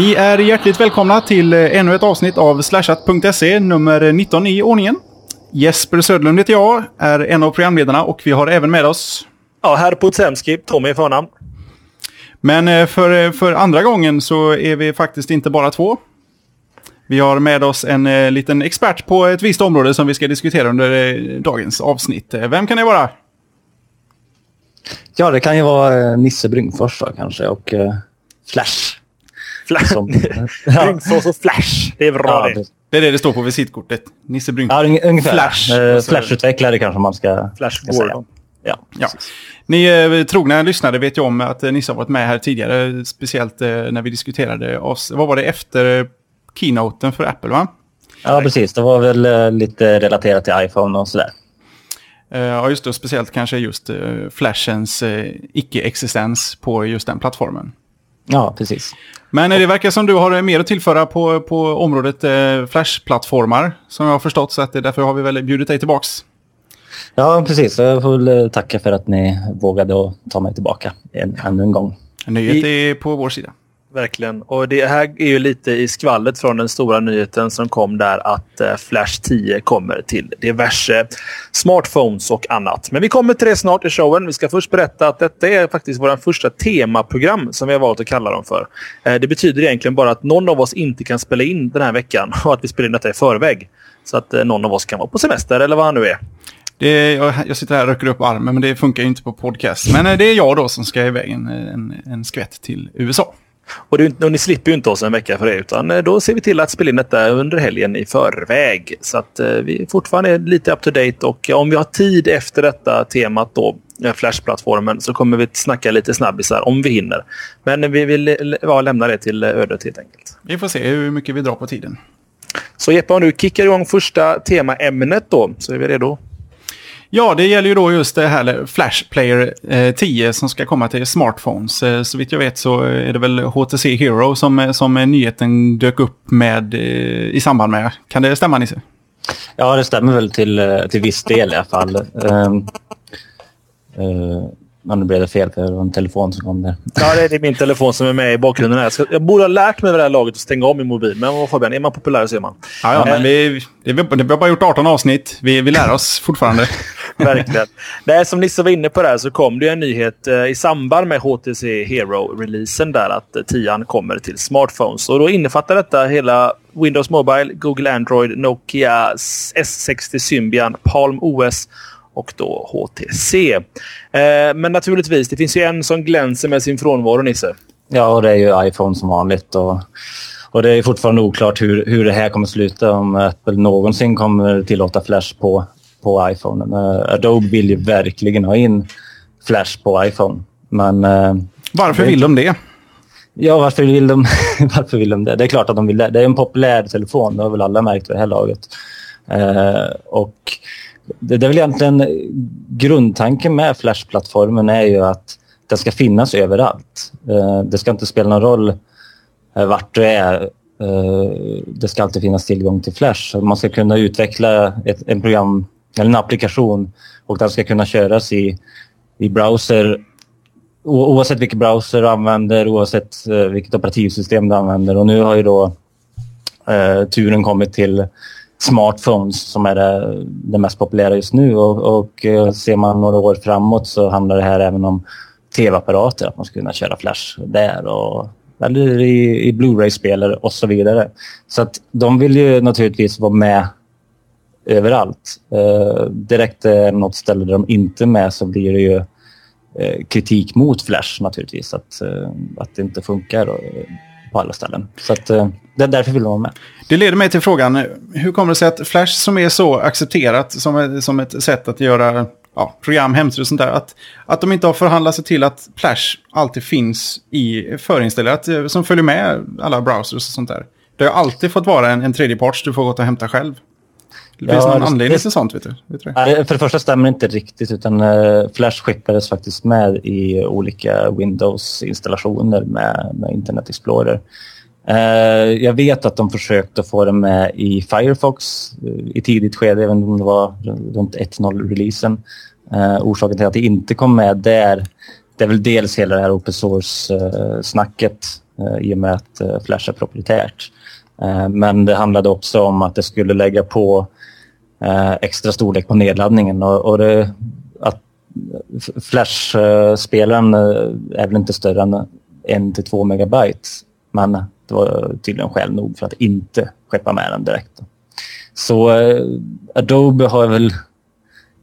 Ni är hjärtligt välkomna till eh, ännu ett avsnitt av slashat.se, nummer 19 i ordningen. Jesper Södlund heter jag, är en av programledarna och vi har även med oss... Ja, herr Potsemski, Tommy i förnamn. Men eh, för, eh, för andra gången så är vi faktiskt inte bara två. Vi har med oss en liten expert på ett visst område som vi ska diskutera under dagens avsnitt. Vem kan det vara? Ja, det kan ju vara Nisse Bryngfors då, kanske och Flash. Flash. Som, Bryngsås och Flash. Det är bra ja, det. Det är det det står på visitkortet. Nisse Brynk. ja, ung- ungefär. Flash. Eh, Och så- Flash-utvecklare kanske man ska, Flash ska säga. Ja. Ja. Ni eh, trogna lyssnare vet ju om att eh, Nisse har varit med här tidigare. Speciellt eh, när vi diskuterade oss. Vad var det efter eh, keynoten för Apple va? ja, precis. Det var väl eh, lite relaterat till iPhone och sådär. Eh, Ja, just det. Speciellt kanske just eh, Flashens eh, icke-existens på just den plattformen. Ja, precis. Men det verkar som du har mer att tillföra på, på området eh, Flash-plattformar. Som jag har förstått, så att det, därför har vi väl bjudit dig tillbaks. Ja, precis. Jag får väl eh, tacka för att ni vågade ta mig tillbaka en, ännu en gång. Nöjet är på vår sida. Verkligen. Och det här är ju lite i skvallret från den stora nyheten som kom där att eh, Flash 10 kommer till diverse smartphones och annat. Men vi kommer till det snart i showen. Vi ska först berätta att detta är faktiskt vårt första temaprogram som vi har valt att kalla dem för. Eh, det betyder egentligen bara att någon av oss inte kan spela in den här veckan och att vi spelar in detta i förväg. Så att eh, någon av oss kan vara på semester eller vad han nu är. Det är, jag, jag sitter här och röker upp armen, men det funkar ju inte på podcast. Men det är jag då som ska iväg en, en, en skvätt till USA. Och, det, och ni slipper ju inte oss en vecka för det, utan eh, då ser vi till att spela in detta under helgen i förväg. Så att eh, vi fortfarande är lite up to date och om vi har tid efter detta temat då, Flash-plattformen, så kommer vi snacka lite snabbisar om vi hinner. Men vi vill eh, ja, lämna det till ödet helt enkelt. Vi får se hur mycket vi drar på tiden. Så Jeppe, om du kickar igång första temaämnet då, så är vi redo. Ja, det gäller ju då just det här Flash Player eh, 10 som ska komma till smartphones. Eh, så vitt jag vet så är det väl HTC Hero som, eh, som eh, nyheten dök upp med eh, i samband med. Kan det stämma Nisse? Ja, det stämmer väl till, eh, till viss del i alla fall. Um, uh, men nu blev det fel för det var en telefon som kom där. Ja, det är min telefon som är med i bakgrunden här. Jag, ska, jag borde ha lärt mig vid det här laget att stänga av min mobil. Men vad Fabian, är man populär så är man. Ja, ja men vi, det, vi, vi har bara gjort 18 avsnitt. Vi, vi lär oss fortfarande. Verkligen. Nej, som Nisse var inne på där så kom det en nyhet eh, i samband med HTC Hero-releasen där att eh, 10 kommer till smartphones. Och då innefattar detta hela Windows Mobile, Google Android, Nokia S60 Symbian, Palm OS och då HTC. Eh, men naturligtvis, det finns ju en som glänser med sin frånvaro, Nisse. Ja, och det är ju iPhone som vanligt. Och, och det är fortfarande oklart hur, hur det här kommer sluta. Om Apple någonsin kommer tillåta Flash på, på iPhone. Uh, Adobe vill ju verkligen ha in Flash på iPhone. Men uh, Varför vill de det? ja, varför vill, de, varför vill de det? Det är klart att de vill det. Det är en populär telefon. Det har väl alla märkt vid det här laget. Uh, och det, det är väl egentligen grundtanken med Flash-plattformen är ju att den ska finnas överallt. Uh, det ska inte spela någon roll uh, vart du är. Uh, det ska alltid finnas tillgång till Flash. Man ska kunna utveckla ett, en program eller en applikation och den ska kunna köras i, i browser o, oavsett vilken browser du använder, oavsett eh, vilket operativsystem du använder. Och nu har ju då eh, turen kommit till smartphones som är det, det mest populära just nu. Och, och eh, ser man några år framåt så handlar det här även om tv-apparater, att man ska kunna köra Flash där och eller i, i Blu-ray-spelare och så vidare. Så att de vill ju naturligtvis vara med överallt. Eh, direkt är något ställe där de inte är med så blir det ju eh, kritik mot Flash naturligtvis. Att, eh, att det inte funkar på alla ställen. Så att, eh, det är därför vill de vara med. Det leder mig till frågan, hur kommer det sig att Flash som är så accepterat som, ett- som ett sätt att göra ja, program, hemsidor och sånt där, att, att de inte har förhandlat sig till att Flash alltid finns i förinstallerat, som följer med alla browsers och sånt där. Det har alltid fått vara en, en tredjeparts du får gå och hämta själv. Det Ja, finns någon det- anledning det- till sånt, vet du? Vet du det? Nej, För det första stämmer det inte riktigt utan eh, Flash skickades faktiskt med i olika Windows-installationer med, med Internet Explorer. Eh, jag vet att de försökte få det med i Firefox eh, i tidigt skede, även om det var runt 1.0-releasen. Eh, orsaken till att det inte kom med där, det är väl dels hela det här open source-snacket i och med att Flash är proprietärt. Men det handlade också om att det skulle lägga på Eh, extra storlek på nedladdningen och, och det, att Flash-spelaren eh, är väl inte större än en till två megabyte. Men det var tydligen skäl nog för att inte skeppa med den direkt. Så eh, Adobe har väl,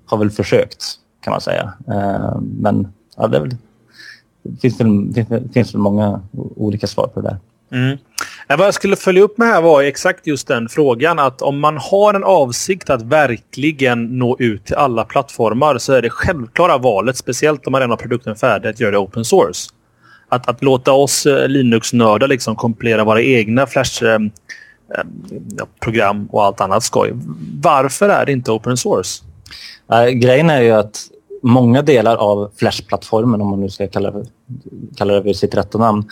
har väl försökt, kan man säga. Eh, men ja, det, väl, det finns, väl, finns, finns väl många olika svar på det där. Mm. Vad jag skulle följa upp med här var exakt just den frågan. Att om man har en avsikt att verkligen nå ut till alla plattformar så är det självklara valet, speciellt om man redan har produkten färdig, att göra det open source. Att, att låta oss eh, Linux-nördar liksom kompilera våra egna Flash-program eh, eh, och allt annat skoj. Varför är det inte open source? Äh, grejen är ju att många delar av Flash-plattformen, om man nu ska kalla det, kalla det vid sitt rätta namn,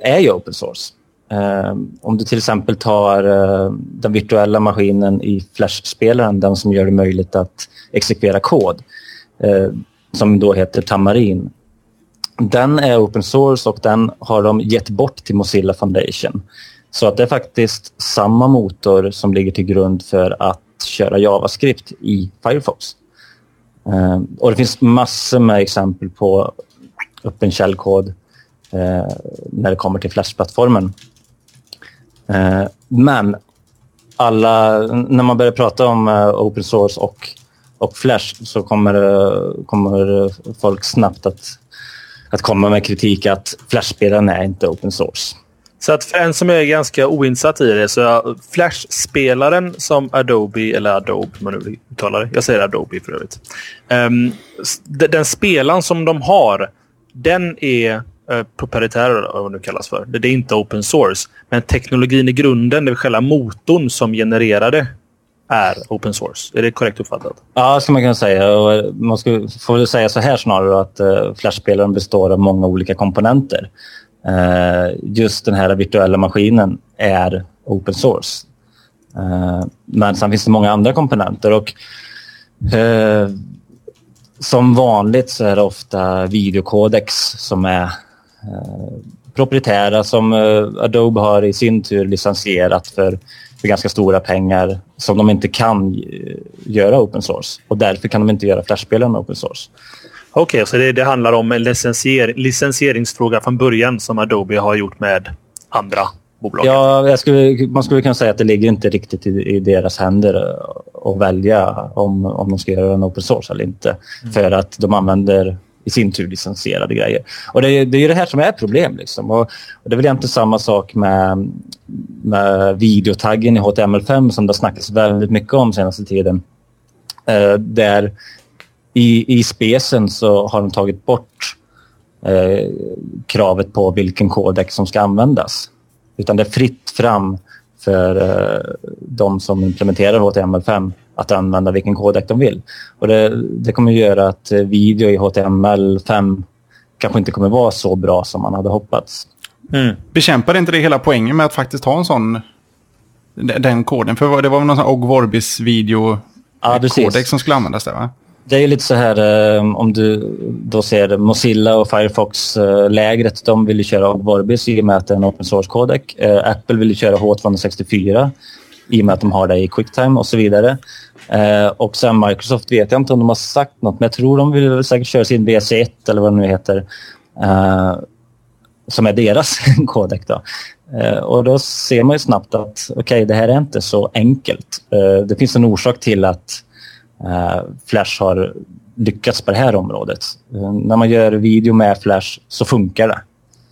är ju open source. Ehm, om du till exempel tar eh, den virtuella maskinen i Flash-spelaren, den som gör det möjligt att exekvera kod, eh, som då heter Tamarin. Den är open source och den har de gett bort till Mozilla Foundation. Så att det är faktiskt samma motor som ligger till grund för att köra JavaScript i Firefox. Ehm, och det finns massor med exempel på öppen källkod eh, när det kommer till Flash-plattformen. Eh, men alla, när man börjar prata om eh, open source och, och Flash så kommer, eh, kommer folk snabbt att, att komma med kritik att Flash-spelaren är inte open source. Så att för en som är ganska oinsatt i det så är Flash-spelaren som Adobe, eller Adobe man nu uttalar det. Jag säger Adobe för övrigt. Um, den spelaren som de har, den är Eh, uh, proprietär, vad det nu kallas för. Det är inte open source. Men teknologin i grunden, det är själva motorn som genererar det, är open source. Är det korrekt uppfattat? Ja, ska man kunna säga. Och eh, man ska, får väl säga så här snarare att uh, flashspelaren består av många olika komponenter. Eh, just den här virtuella maskinen är open source. Eh, men sen finns det många andra komponenter och som vanligt så är det ofta videokodex som är proprietära som Adobe har i sin tur licensierat för, för ganska stora pengar som de inte kan göra open source och därför kan de inte göra flashspelen open source. Okej, okay, så det, det, handlar om en licensier, licensieringsfråga från början som Adobe har gjort med andra bolag? Ja, skulle, man skulle kunna säga att det ligger inte riktigt i, i deras händer att välja om, om de ska göra en open source eller inte. Mm. För att de använder i sin tur licensierade grejer. Och det, det är det här som är problem. Liksom. Och, och det är väl egentligen samma sak med, med videotaggen i HTML5 som det har snackats väldigt mycket om senaste tiden. Uh, där i, i spesen så har de tagit bort eh, kravet på vilken kodex som ska användas. Utan det är fritt fram för eh, de som implementerar HTML5 att använda vilken kodek de vill. Och det, det kommer att göra att eh, video i HTML5 kanske inte kommer vara så bra som man hade hoppats. Mm. Bekämpar inte det hela poängen med att faktiskt ha en sån den koden? För det var väl någon sån Og Vorbis video ja, kodex som skulle användas där va? Det är lite så här eh, om du då ser Mozilla och Firefox-lägret. Eh, de vill ju köra Vorbis i och med att det är en open source-codec. Eh, Apple vill ju köra H264 i och med att de har det i Quicktime och så vidare. Eh, och sen Microsoft vet jag inte om de har sagt något, men jag tror de vill säkert köra sin BC1 eller vad det nu heter. Eh, som är deras kodek. Då. Eh, och då ser man ju snabbt att okej, okay, det här är inte så enkelt. det finns en orsak till att Eh, Flash har lyckats på det här området. Eh, när man gör video med Flash så funkar det.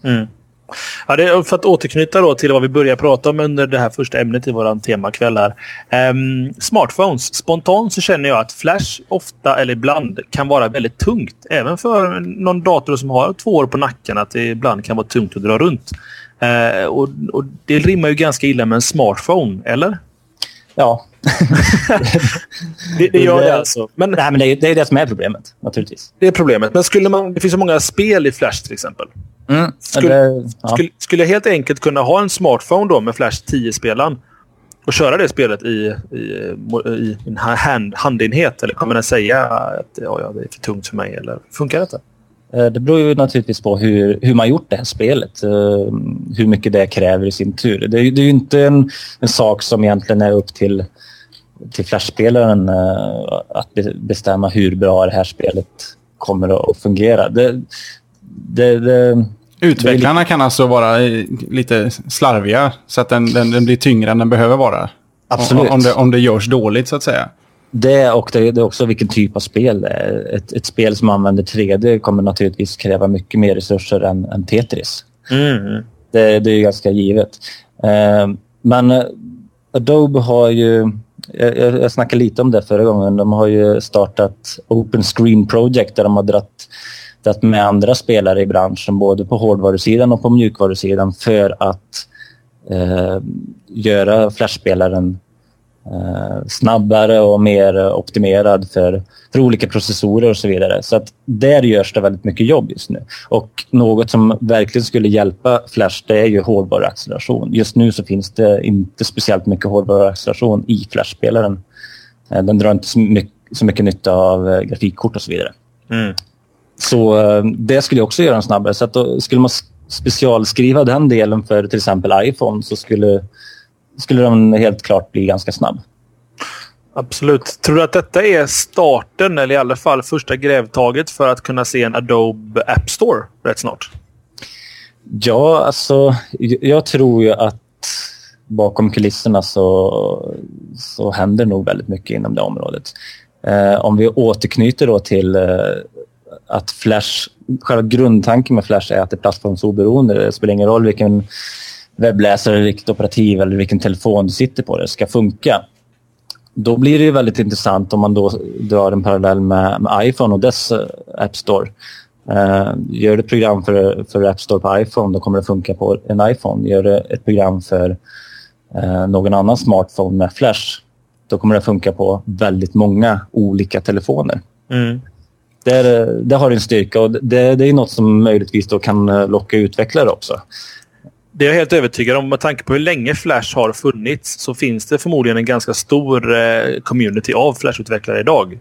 Mm. Ja, det för att återknyta då till vad vi började prata om under det här första ämnet i vår temakväll. Här. Um, smartphones. Spontant så känner jag att Flash ofta eller ibland kan vara väldigt tungt. Även för någon dator som har två år på nacken. Att det ibland kan vara tungt att dra runt. Uh, och, och, Det rimmar ju ganska illa med en smartphone, eller? Ja. det, det gör det alltså. Men, nej, men det, är, det är det som är problemet, naturligtvis. Det är problemet. Men skulle man, det finns så många spel i Flash till exempel. Mm, skulle, det, ja. skulle, skulle jag helt enkelt kunna ha en smartphone då med Flash 10-spelaren och köra det spelet i, i, i en hand, handenhet? Eller kommer den säga att ja, ja, det är för tungt för mig? Eller funkar detta? Eh, det beror ju naturligtvis på hur, hur man gjort det här spelet. Eh, hur mycket det kräver i sin tur. Det är, det är ju inte en, en sak som egentligen är upp till, till Flash-spelaren eh, att bestämma hur bra det här spelet kommer att fungera. Det, det, det Utvecklarna kan alltså vara lite slarviga så att den, den, den blir tyngre än den behöver vara. Absolut. Om det, om det görs dåligt så att säga. Det och det, det, är också vilken typ av spel det är. Ett, ett spel som använder 3D kommer naturligtvis kräva mycket mer resurser än, än Tetris. Mm. Det, det är ganska givet. Eh, men Adobe har ju... Jag, jag snackade lite om det förra gången. De har ju startat Open Screen Project där de har dratt, dratt med andra spelare i branschen både på hårdvarusidan och på mjukvarusidan för att eh, göra flashspelaren snabbare och mer optimerad för, för olika processorer och så vidare. Så att där görs det väldigt mycket jobb just nu. Och något som verkligen skulle hjälpa Flash det är ju hårdvaruacceleration. Just nu så finns det inte speciellt mycket hårdvaruacceleration i Flash-spelaren. Eh, den drar inte så mycket, så mycket nytta av eh, grafikkort och så vidare. Mm. Så eh, det skulle också göra den snabbare. Så att skulle man specialskriva den delen för till exempel iPhone så skulle skulle den helt klart bli ganska snabb. Absolut. Tror du att detta är starten, eller i alla fall första grävtaget för att kunna se en Adobe App Store rätt snart? Ja, alltså jag tror ju att bakom kulisserna så, så händer nog väldigt mycket inom det området. Eh, om vi återknyter då till eh, att Flash, själva grundtanken med Flash är att det är plattformsoberoende. Det spelar ingen roll vilken webbläsare, vilket operativ eller vilken telefon du sitter på det ska funka. Då blir det väldigt intressant om man då drar en parallell med, med iPhone och dess uh, App Store. Uh, gör du ett program för, för App Store på iPhone, då kommer det funka på en iPhone. Gör du ett program för uh, någon annan smartphone med Flash, då kommer det funka på väldigt många olika telefoner. Mm. Det, det har en styrka och det, det är något som möjligtvis då kan locka utvecklare också. Det är jag helt övertygad om. Med tanke på hur länge Flash har funnits så finns det förmodligen en ganska stor eh, community av Flash-utvecklare idag.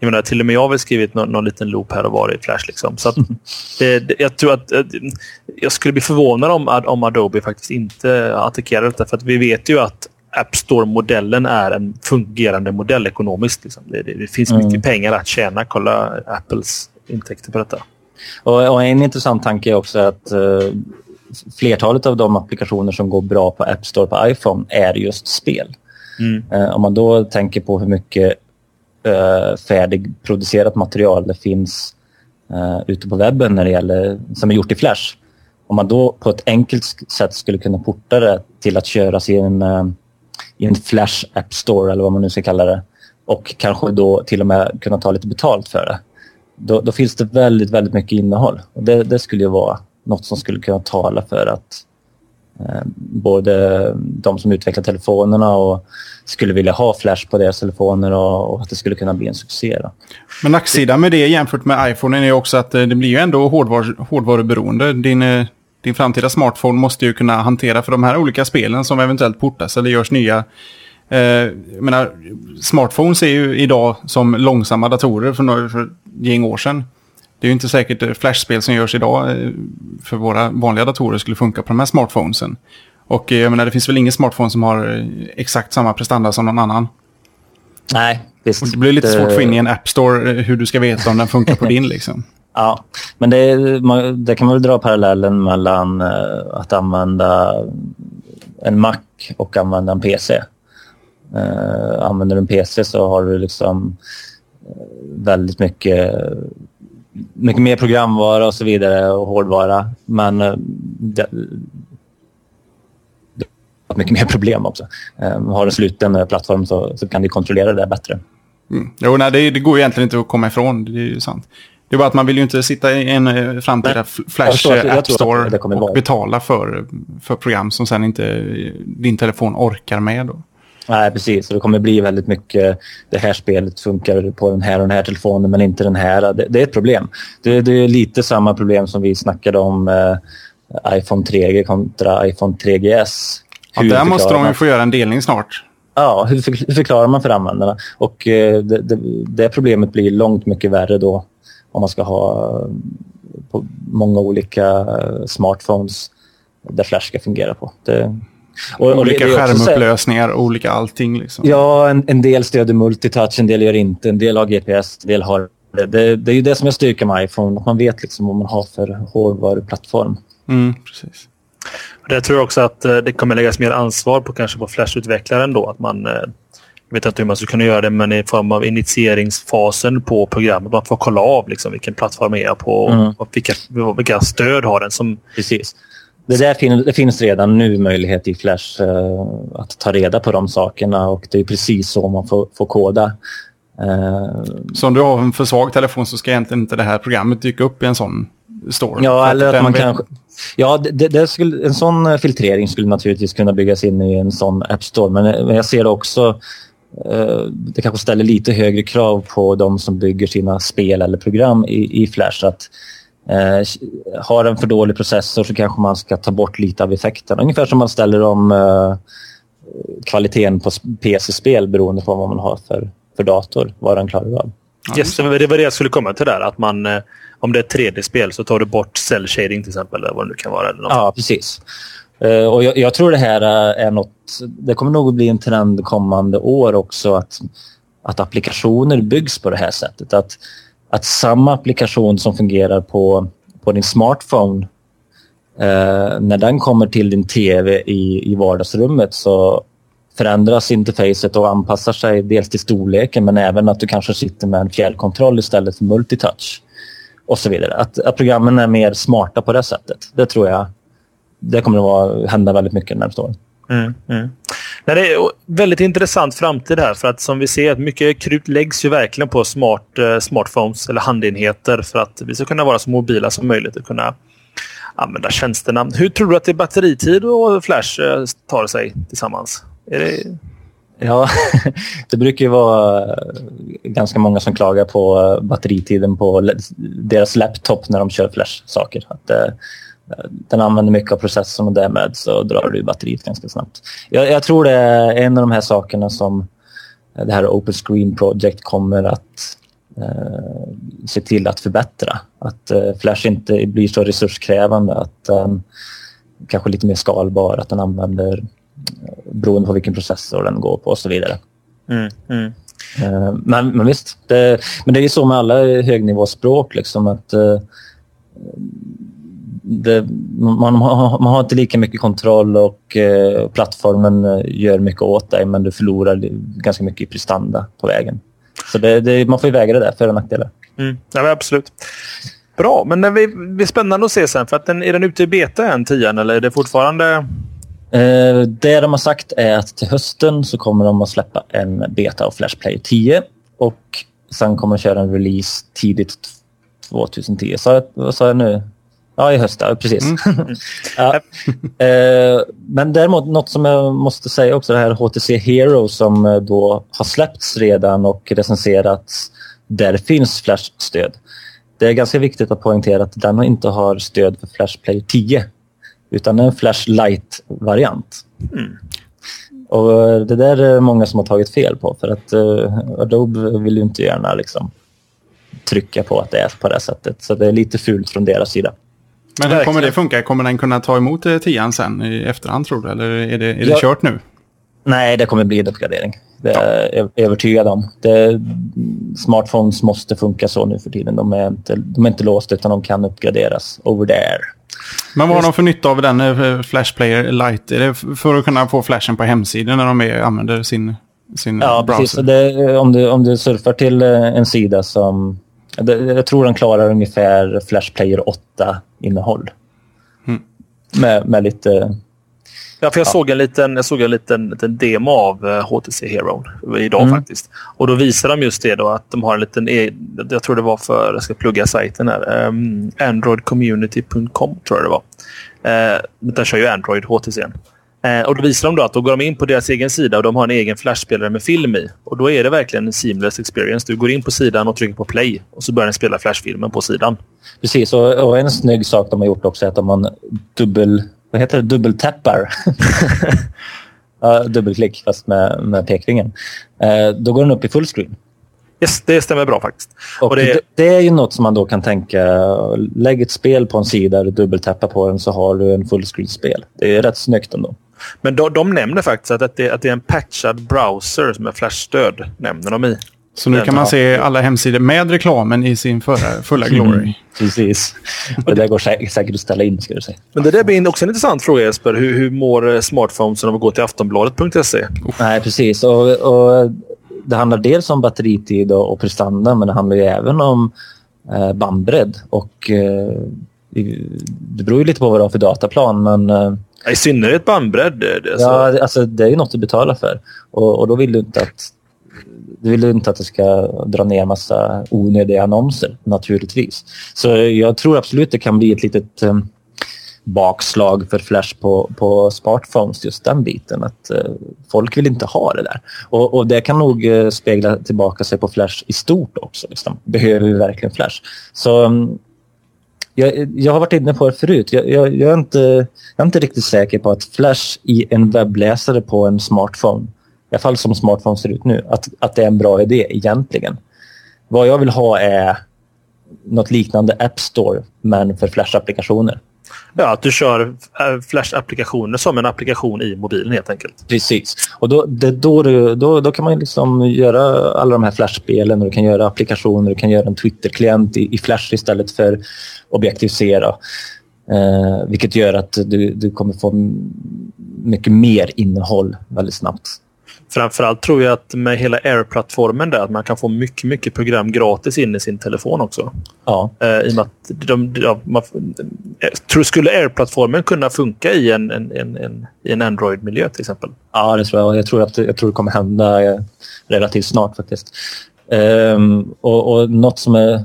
Jag menar, till och med jag har väl skrivit någon, någon liten loop här och var i Flash. Liksom. Så det, det, jag tror att jag skulle bli förvånad om, om Adobe faktiskt inte attackerar detta. För att vi vet ju att App Store-modellen är en fungerande modell ekonomiskt. Liksom. Det, det, finns mm. mycket pengar att tjäna. Kolla Apples intäkter på detta. Och, och en intressant tanke är också att uh, flertalet av de applikationer som går bra på App Store på iPhone är just spel. Mm. Eh, om man då tänker på hur mycket uh, färdigproducerat material det finns uh, ute på webben när det gäller, som är gjort i Flash. Om man då på ett enkelt sätt skulle kunna porta det till att köras i en, i en Flash App Store eller vad man nu ska kalla det och kanske då till och med kunna ta lite betalt för det. Då, då finns det väldigt, väldigt mycket innehåll. Och det, det skulle ju vara något som skulle kunna tala för att eh, både de som utvecklar telefonerna och skulle vilja ha Flash på deras telefoner och, och att det skulle kunna bli en succé. Då. Men nacksidan med det jämfört med iPhone är också att eh, det blir ju ändå hårdvar hårdvaruberoende. Din, eh, din framtida smartphone måste ju kunna hantera för de här olika spelen som eventuellt portas eller görs nya. Eh, jag menar, smartphones är ju idag som långsamma datorer för, några, för ett gäng år sedan. Det är ju inte säkert att flashspel som görs idag eh, för våra vanliga datorer skulle funka på de här smartphonesen. Och eh, jag menar, det finns väl ingen smartphone som har eh, exakt samma prestanda som någon annan. Nej, visst. Och det blir lite svårt att få in i en App Store hur du ska veta om den funkar på din. Liksom. Ja, men det, det kan man väl dra parallellen mellan att använda en Mac och använda en PC. använder du en PC så har du liksom väldigt mycket mycket mer programvara och så vidare och hårdvara. Men eh, det, det har mycket mer problem också. Um, har en sluten plattform så, så kan du kontrollera det bättre. Mm. Jo, nej, det, det går egentligen inte att komma ifrån. Det är ju sant. Det är bara att man vill ju inte sitta i en eh, framtida Flash App Store och betala för, för program som sen inte din telefon orkar med. Då. Nej, precis. det kommer bli väldigt mycket det här spelet funkar på den här och den här telefonen men inte den här. Det, det är ett problem. Det, det, är lite samma problem som vi snackade om eh, iPhone 3G kontra iPhone 3GS. Ja, där måste de ju få göra en delning snart. Ja, hur, för, hur förklarar man för användarna? Och eh, det, det, problemet blir långt mycket värre då om man ska ha på många olika smartphones där Flash ska fungera på. Det, och, och olika det skärmupplösningar, och olika allting. Liksom. Ja, en, en del stöder multitouch, en del gör inte. En del har GPS, en del har... Det, det, det är ju det som är styrkan med iPhone, att man vet liksom vad man har för hårdvaruplattform. Mm, precis. Det tror jag också att eh, det kommer läggas mer ansvar på kanske på Flash-utvecklaren då. Att man, eh, jag vet inte hur man skulle kunna göra det, men i form av initieringsfasen på programmet. Man får kolla av liksom, vilken plattform är jag på mm. och vilka, vilka stöd har den. Som... Precis. Det, där fin det finns redan nu möjlighet i Flash uh, att ta reda på de sakerna och det är precis så man får, får koda. Uh, så om du har en för svag telefon så ska egentligen inte det här programmet dyka upp i en sån store? Ja, eller att man kanske... Ja, det, det skulle, en sån filtrering skulle naturligtvis kunna byggas in i en sån App Store. Men, men jag ser också uh, det kanske ställer lite högre krav på de som bygger sina spel eller program i, i Flash. att Eh, har en för dålig processor så kanske man ska ta bort lite av effekten. Ungefär som man ställer om eh, kvaliteten på PC-spel beroende på vad man har för, för dator, vad den klarar av. Yes, det var det jag skulle komma till där. Att man, eh, om det är ett 3D-spel så tar du bort cell shading till exempel. Eller vad det nu kan vara. Eller något. Ja, precis. Uh, och jag, jag, tror det här är något... Det kommer nog att bli en trend kommande år också att, att applikationer byggs på det här sättet. Att att samma applikation som fungerar på, på din smartphone eh, när den kommer till din tv i, i vardagsrummet så förändras interfacet och anpassar sig dels till storleken men även att du kanske sitter med en fjärrkontroll istället för multitouch och så vidare. Att, att programmen är mer smarta på det sättet. Det tror jag det kommer att vara, hända väldigt mycket de närmaste åren. Mm, mm. Nej, det är väldigt intressant framtid här för att som vi ser att mycket krut läggs ju verkligen på smart, eh, smartphones eller handenheter för att vi ska kunna vara så mobila som möjligt och kunna använda tjänsterna. Hur tror du att det är batteritid och Flash eh, tar sig tillsammans? Är det... Ja, det brukar ju vara eh, ganska många som klagar på batteritiden på deras laptop när de kör Flash-saker. Att, eh, den använder mycket av processorn och därmed så drar du batteriet ganska snabbt. Jag, jag, tror det är en av de här sakerna som det här Open Screen Project kommer att eh, se till att förbättra. Att eh, Flash inte blir så resurskrävande, att den kanske lite mer skalbar, att den använder eh, beroende på vilken processor den går på och så vidare. Mm, mm. Eh, men, men visst, det, men det är ju så med alla högnivåspråk liksom att eh, det, man, har, man har inte lika mycket kontroll och eh, plattformen eh, gör mycket åt dig men du förlorar ganska mycket i prestanda på vägen. Så det, det, man får ju väga det där, för och nackdelar. Mm. Ja, absolut. Bra, men det blir spännande att se sen. För att den, är den ute i beta än, tian, eller är det fortfarande... Eh, det de har sagt är att till hösten så kommer de att släppa en beta av Flash Player 10 och sen kommer de köra en release tidigt 2010. Så, vad sa jag nu? Ja, i höst. Precis. Mm. ja. Eh, men däremot något som jag måste säga också, det här HTC Hero som eh, då har släppts redan och recenserats. Där finns Flash-stöd. Det är ganska viktigt att poängtera att den inte har stöd för Flash Player 10 utan en Flash Lite-variant. Mm. Och eh, det där är många som har tagit fel på för att uh, Adobe vill ju inte gärna liksom, trycka på att det är på det sättet. Så det är lite fult från deras sida. Men hur kommer det funka? Kommer den kunna ta emot eh, tian sen i efterhand tror du? Eller är det, är det ja. kört nu? Nej, det kommer bli en uppgradering. Det är jag övertygad om. Det, smartphones måste funka så nu för tiden. De är, inte, de är inte låsta utan de kan uppgraderas over there. Men vad har de för nytta av den eh, Flash Player Lite? Är det för att kunna få flashen på hemsidan när de är, använder sin, sin ja, browser? Precis. Det, om, du, om du surfar till eh, en sida som jag tror den klarar ungefär Flash Player 8-innehåll. Mm. Med, med lite... Ja, för jag, ja. Såg en liten, jag såg en liten, liten demo av HTC eh, Hero idag mm. faktiskt. Och då visar de just det då att de har en liten... E jag tror det var för... Jag ska plugga sajten här. Um, Androidcommunity.com tror jag det var. Uh, den kör ju Android HTC. Eh, och då visar de då att då går de in på deras egen sida och de har en egen flashspelare med film i. Och då är det verkligen en seamless experience. Du går in på sidan och trycker på play och så börjar den spela flashfilmen på sidan. Precis, och, och en snygg sak de har gjort också är att man dubbel... Vad heter det? Dubbeltappar. ja, dubbelklick fast med, med pekfingern. Eh, då går den upp i fullscreen. Yes, det stämmer bra faktiskt. Och, och det... Det, det... är ju något som man då kan tänka. Lägg ett spel på en sida, du dubbeltappa på den så har du en fullscreen-spel. Det är rätt snyggt ändå. Men de, de nämner faktiskt att det, att det är en patchad browser som är Flash-stöd. Nämner de i. Så nu kan man se alla hemsidor med reklamen i sin förra, fulla glory. Mm, precis. Det där går säkert att ställa in, ska du säga. Men det där blir också en intressant fråga, Jesper. Hur, hur mår eh, smartphonesen om vi går till aftonbladet.se? Nej, precis. Och, och, det handlar dels om batteritid och, och prestanda, men det handlar ju även om eh, bandbredd. Och, eh, det beror ju lite på vad du har för dataplan, men... Eh, i synnerhet bandbredd. Det, ja, alltså, det är ju något du betalar för. Och, och då vill du inte att du vill inte att det ska dra ner massa onödiga annonser naturligtvis. Så jag tror absolut det kan bli ett litet um, bakslag för Flash på, på smartphones, just den biten. Att uh, folk vill inte ha det där. Och, och det kan nog uh, spegla tillbaka sig på Flash i stort också. Liksom. Behöver vi verkligen Flash? Så um, jag, jag, har varit inne på det förut. Jag, jag, jag, är inte, jag är inte riktigt säker på att Flash i en webbläsare på en smartphone i alla fall som smartphone ser ut nu, att, att det är en bra idé egentligen. Vad jag vill ha är något liknande App Store, men för Flash-applikationer. Ja, att du kör eh, Flash-applikationer som en applikation i mobilen helt enkelt. Precis. Och då, det, då, då, då kan man liksom göra alla de här Flash-spelen och du kan göra applikationer, du kan göra en Twitter-klient i, i Flash istället för Objective-C. Eh, vilket gör att du, du kommer få mycket mer innehåll väldigt snabbt. Framförallt tror jag att med hela Air-plattformen där att man kan få mycket, mycket program gratis in i sin telefon också. Ja. Uh, I och med att de, ja, man, tror, skulle Air-plattformen kunna funka i en, en, en, en, i en Android-miljö till exempel? Ja, det tror jag. Jag tror att jag tror det kommer hända eh, relativt snart faktiskt. Um, och, och något som är...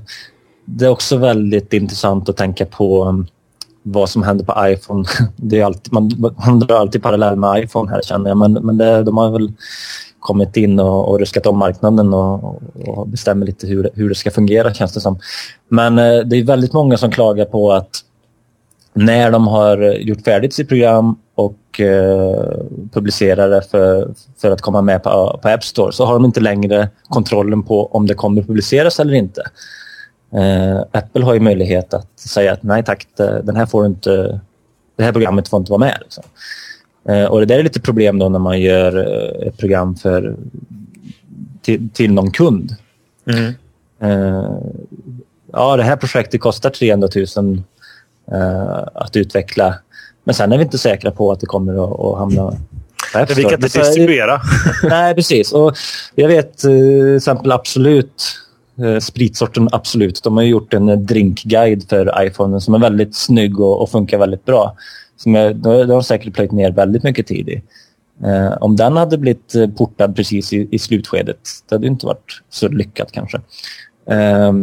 Det är också väldigt intressant att tänka på vad som händer på iPhone. Det är alltid, man, man drar alltid parallell med iPhone här känner jag. Men, men det, de har väl kommit in och, och ruskat om marknaden och, och bestämmer lite hur, hur det ska fungera känns det som. Men eh, det är väldigt många som klagar på att när de har gjort färdigt sitt program och eh, publicerar det för, för att komma med på, på App Store så har de inte längre kontrollen på om det kommer publiceras eller inte. Eh, Apple har ju möjlighet att säga att nej tack, den här får inte, det här programmet får inte vara med. Liksom. Eh, och det där är lite problem då när man gör eh, ett program för, till, till någon kund. Mm. Ja, det här projektet kostar 300 000 eh, att utveckla. Men sen är vi inte säkra på att det kommer att, att hamna App Vi kan inte distribuera. Nej, precis. Och jag vet till exempel Absolut Eh, spritsorten Absolut. De har gjort en eh, drinkguide för iPhone som är väldigt snygg och, och funkar väldigt bra. Som jag, de har säkert plöjt ner väldigt mycket tid i. Eh, om den hade blivit eh, portad precis i, i slutskedet, det hade inte varit så lyckat kanske. Eh,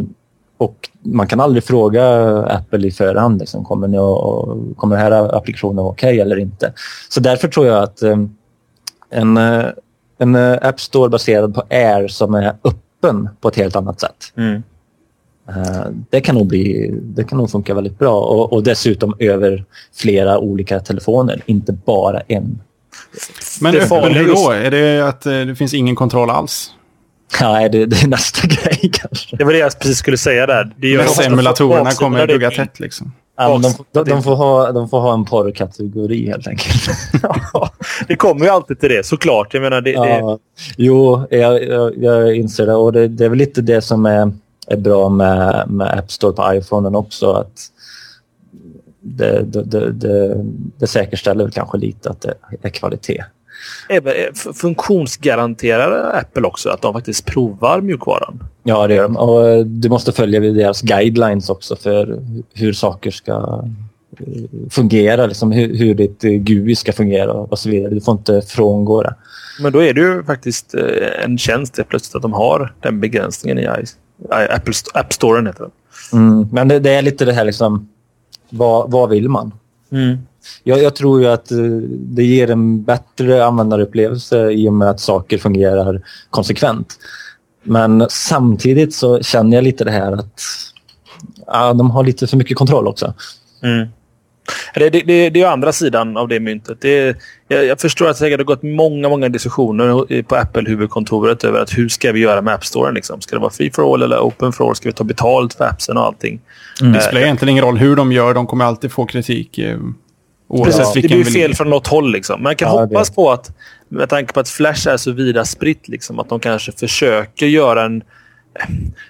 och man kan aldrig fråga Apple i förhand, liksom, kommer, ni och, kommer den här applikationen vara okej okay eller inte? Så därför tror jag att ehm, eh, en, en App Store baserad på Air som är öppen öppen på ett helt annat sätt. Mm. Uh, det, kan nog bli, det kan nog funka väldigt bra och, och, dessutom över flera olika telefoner, inte bara en. Men öppen hur då? Är det att uh, det finns ingen kontroll alls? Nej, det, det, är nästa grej kanske. Det var det jag precis skulle säga där. Det gör simulatorerna kommer att dugga tätt liksom. Ja, de, de, de, får ha, de får ha en porrkategori helt enkelt. ja, det kommer ju alltid till det, såklart. Jag menar, det, ja, det... Jo, jag, jag, jag, inser det. Och det, det, är väl lite det som är, är bra med, med App Store på iPhone också. Att det, det, det, det säkerställer kanske lite att det är kvalitet. Funktionsgaranterar Apple också att de faktiskt provar mjukvaran? Ja, det gör de. Och eh, du måste följa deras guidelines också för hur saker ska eh, fungera. Liksom hur, hur ditt eh, GUI ska fungera och så vidare. Du får inte frångå det. Men då är det ju faktiskt en tjänst plötsligt att de har den begränsningen i Apple App Store. Heter det. Mm, men det, det, är lite det här liksom, vad, vad vill man? Mm. Jag, jag, tror ju att det ger en bättre användarupplevelse i och med att saker fungerar konsekvent. Men samtidigt så känner jag lite det här att ja, de har lite för mycket kontroll också. Mm. Det, det, det, det är andra sidan av det myntet. Det, jag, jag förstår att det har gått många, många diskussioner på Apple-huvudkontoret över att hur ska vi göra med App Store? Liksom? Ska det vara free for all eller open for all? Ska vi ta betalt för appsen och allting? Mm. Det spelar egentligen ingen roll hur de gör. De kommer alltid få kritik. Eh, Precis, det blir ju fel från något håll. Liksom. Man kan ja, hoppas på att, med tanke på att Flash är så vida spritt, liksom, att de kanske försöker göra en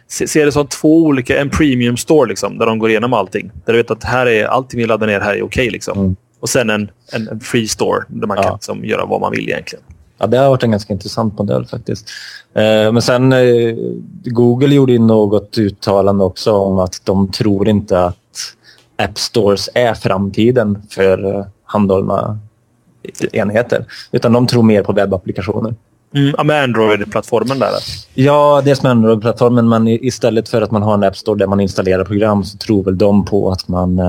ser det som två olika, en premium store liksom, där de går igenom allting. Där du vet att här är allting vi laddar ner här är okej. Okay, liksom. Mm. Och sen en, en, en, free store där man ja. kan liksom, göra vad man vill egentligen. Ja, det har varit en ganska intressant modell faktiskt. Eh, men sen eh, Google gjorde ju något uttalande också om att de tror inte att App Stores är framtiden för eh, handhållna enheter. Utan de tror mer på webbapplikationer. Mm, med Android-plattformen där? Ja, dels med Android-plattformen, men istället för att man har en App Store där man installerar program så tror väl de på att man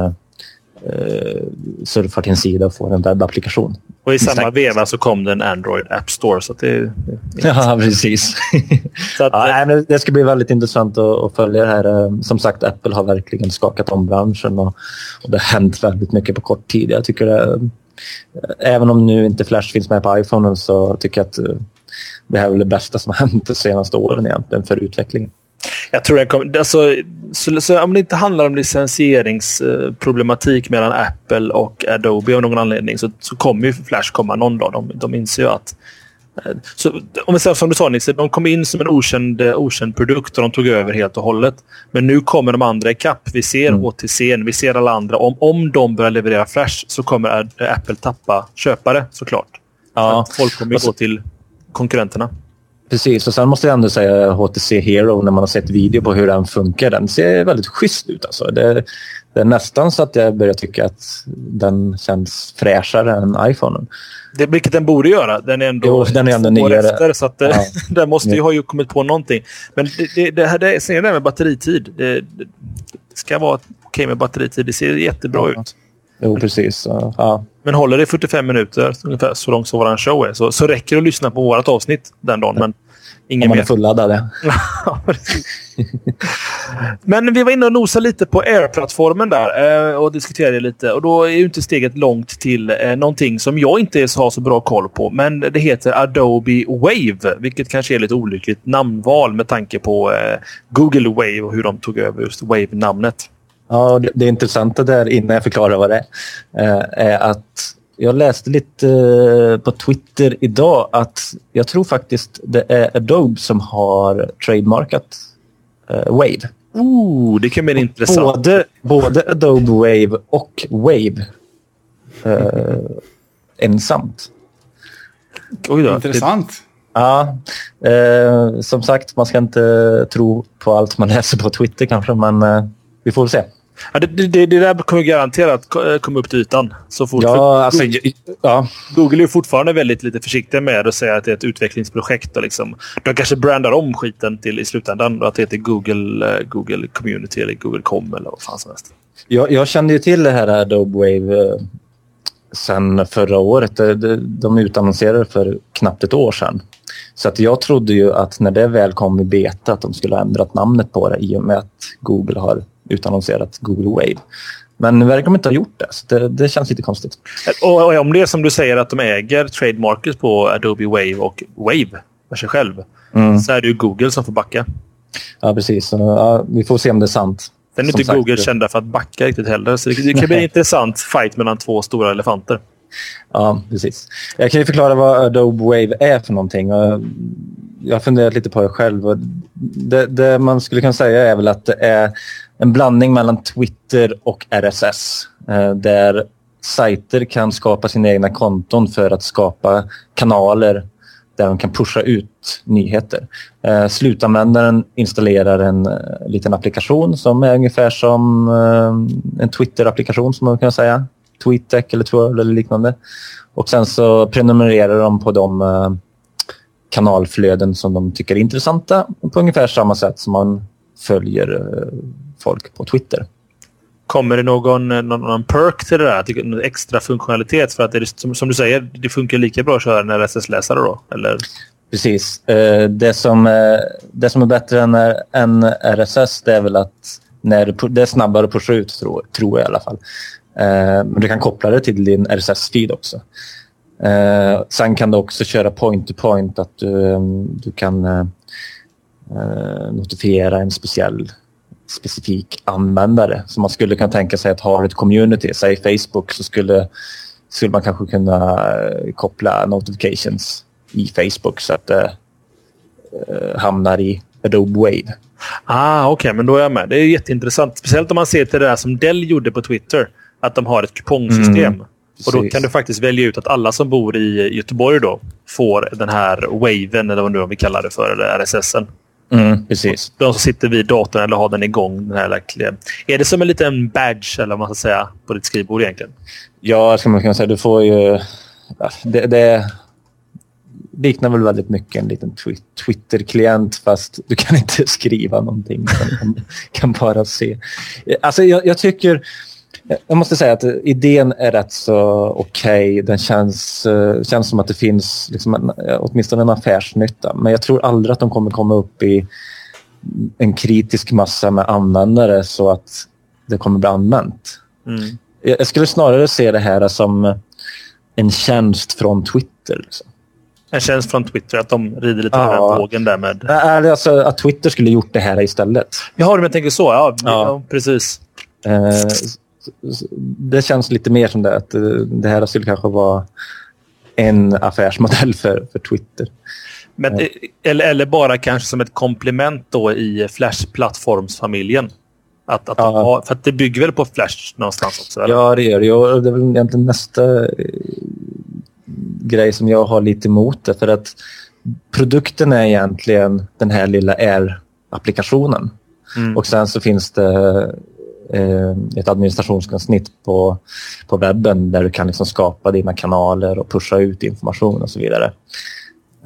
eh, eh surfar till en sida och får en webbapplikation. Och i samma veva så kom det en Android App Store. Så det, det ja, precis. så att, ja, nej, det ska bli väldigt intressant att, att, följa det här. Eh, som sagt, Apple har verkligen skakat om branschen och, och det har hänt väldigt mycket på kort tid. Jag tycker det, eh, Även om nu inte Flash finns med på iPhone så tycker jag att det här är väl det bästa som har hänt de senaste åren egentligen för utvecklingen. Jag tror det kommer... Alltså, så, så, om det inte handlar om licensieringsproblematik mellan Apple och Adobe av någon anledning så, så kommer ju Flash komma någon dag. De, de inser ju att... Eh, så, om vi säger som du sa Nisse, de kom in som en okänd, okänd produkt och de tog över helt och hållet. Men nu kommer de andra ikapp. Vi ser mm. HTC, vi ser alla andra. Om, om de börjar leverera Flash så kommer Apple tappa köpare såklart. Ja. Folk kommer ju gå till konkurrenterna. Precis, och sen måste jag ändå säga HTC Hero när man har sett video på hur den funkar. Den ser väldigt schysst ut. Alltså. Det, det är nästan så att jag börjar tycka att den känns fräschare än iPhonen. Det, vilket den borde göra. Den är ändå, jo, den är ändå nyare. Efter, så att, ja. den måste ju ha ju kommit på någonting. Men det, det, det, här, det, sen det med batteritid. Det, det ska vara okej okay med batteritid. Det ser jättebra ja. ut. Jo, precis. Ja. Men håller det 45 minuter, ungefär så långt som vår show är, så, så räcker det att lyssna på vårt avsnitt den dagen. Men ingen Om man är fulladdad, Men vi var inne och nosade lite på Air-plattformen där eh, och diskuterade lite. Och Då är ju inte steget långt till eh, någonting som jag inte har så bra koll på. Men det heter Adobe Wave, vilket kanske är lite olyckligt namnval med tanke på eh, Google Wave och hur de tog över just Wave-namnet. Ja, det, det intressanta där, innan jag förklarar vad det är, eh, är att jag läste lite eh, på Twitter idag att jag tror faktiskt det är Adobe som har trademarkat eh, Wave. Oh, det kan bli intressant. Både, både Adobe Wave och Wave eh, ensamt. Oj då. Intressant. Ja, eh, som sagt, man ska inte tro på allt man läser på Twitter kanske, men eh, vi får väl se. Ja, det, det, det där kommer garanterat eh, komma upp till ytan. Så fort. Ja, alltså, ja. Google är fortfarande väldigt lite försiktiga med att säga att det är ett utvecklingsprojekt. Och liksom, de kanske brandar om skiten till i slutändan. Att det heter Google, uh, Google Community eller Google Com eller vad fan som helst. Jag, jag kände ju till det här Adobe Wave uh, sen förra året. De, de utannonserade för knappt ett år sedan. Så att jag trodde ju att när det väl kom i beta att de skulle ha ändrat namnet på det i och med att Google har utannonserat Google Wave. Men nu verkar de inte ha gjort det, så det, det känns lite konstigt. Och, och om det är som du säger att de äger trademarket på Adobe Wave och Wave för sig själv mm. så är det ju Google som får backa. Ja, precis. Så, ja, vi får se om det är sant. Sen är inte sagt, Google kända för att backa riktigt heller. Så det, det kan bli en intressant fight mellan två stora elefanter. Ja, precis. Jag kan ju förklara vad Adobe Wave är för någonting. Jag har funderat lite på det själv. Det, det man skulle kunna säga är väl att det är en blandning mellan Twitter och RSS. Eh, där sajter kan skapa sina egna konton för att skapa kanaler där de kan pusha ut nyheter. Eh, slutanvändaren installerar en eh, liten applikation som är ungefär som eh, en Twitter-applikation som man kan säga. TweetDeck eller Twirl eller liknande. Och sen så prenumererar de på de eh, kanalflöden som de tycker är intressanta på ungefär samma sätt som man följer folk på Twitter. Kommer det någon, någon, någon perk till det där? Någon extra funktionalitet? För att det, som, som du säger, det funkar lika bra att köra en RSS-läsare då? Eller? Precis. Eh, det som, eh, det som är bättre än, än RSS det är väl att när det är snabbare att pusha ut, tror, tror jag i alla fall. Eh, men du kan koppla det till din RSS-feed också. Eh, sen kan du också köra point-to-point, -point, att du, ehm, du kan eh, eh, notifiera en speciell specifik användare. Så man skulle kunna tänka sig att ha ett community, säg Facebook, så skulle, skulle man kanske kunna eh, koppla notifications i Facebook så att det eh, hamnar i Adobe Wave. Ah, Okej, okay, men då är jag med. Det är jätteintressant. Speciellt om man ser till det där som Dell gjorde på Twitter. Att de har ett kupongsystem. Mm, och då kan du faktiskt välja ut att alla som bor i Göteborg då får den här waven, eller vad nu vi kallar det för, eller RSSen. Mm, precis. De som sitter vid datorn eller har den igång. Den här Är det som en liten badge eller vad man ska säga på ditt skrivbord egentligen? Ja, ska man kunna säga. Du får ju... Det, det liknar väl väldigt mycket en liten Twitter-klient fast du kan inte skriva någonting. Du kan, kan bara se. Alltså, jag, jag tycker... Jag måste säga att idén är rätt så okej. Okay. Den känns, uh, känns som att det finns liksom en, åtminstone en affärsnytta. Men jag tror aldrig att de kommer komma upp i en kritisk massa med användare så att det kommer bli använt. Mm. Jag, skulle snarare se det här som en tjänst från Twitter. Liksom. En tjänst från Twitter, att de rider lite på ja. den vågen där med... Alltså, att Twitter skulle gjort det här istället. Jaha, men jag tänker så. Ja, ja. ja precis. Eh, det känns lite mer som det. Att eh, det här skulle kanske vara en affärsmodell för, för Twitter. Men, eh. eller, eller bara kanske som ett komplement då i Flash-plattformsfamiljen. Att, att ja. ha, för att det bygger väl på Flash någonstans också? Eller? Ja, det gör det. Det är väl egentligen nästa eh, grej som jag har lite emot det. För att produkten är egentligen den här lilla Air-applikationen. Mm. Och sen så finns det eh, Eh, ett administrationsgränssnitt på, på webben där du kan liksom skapa dina kanaler och pusha ut information och så vidare.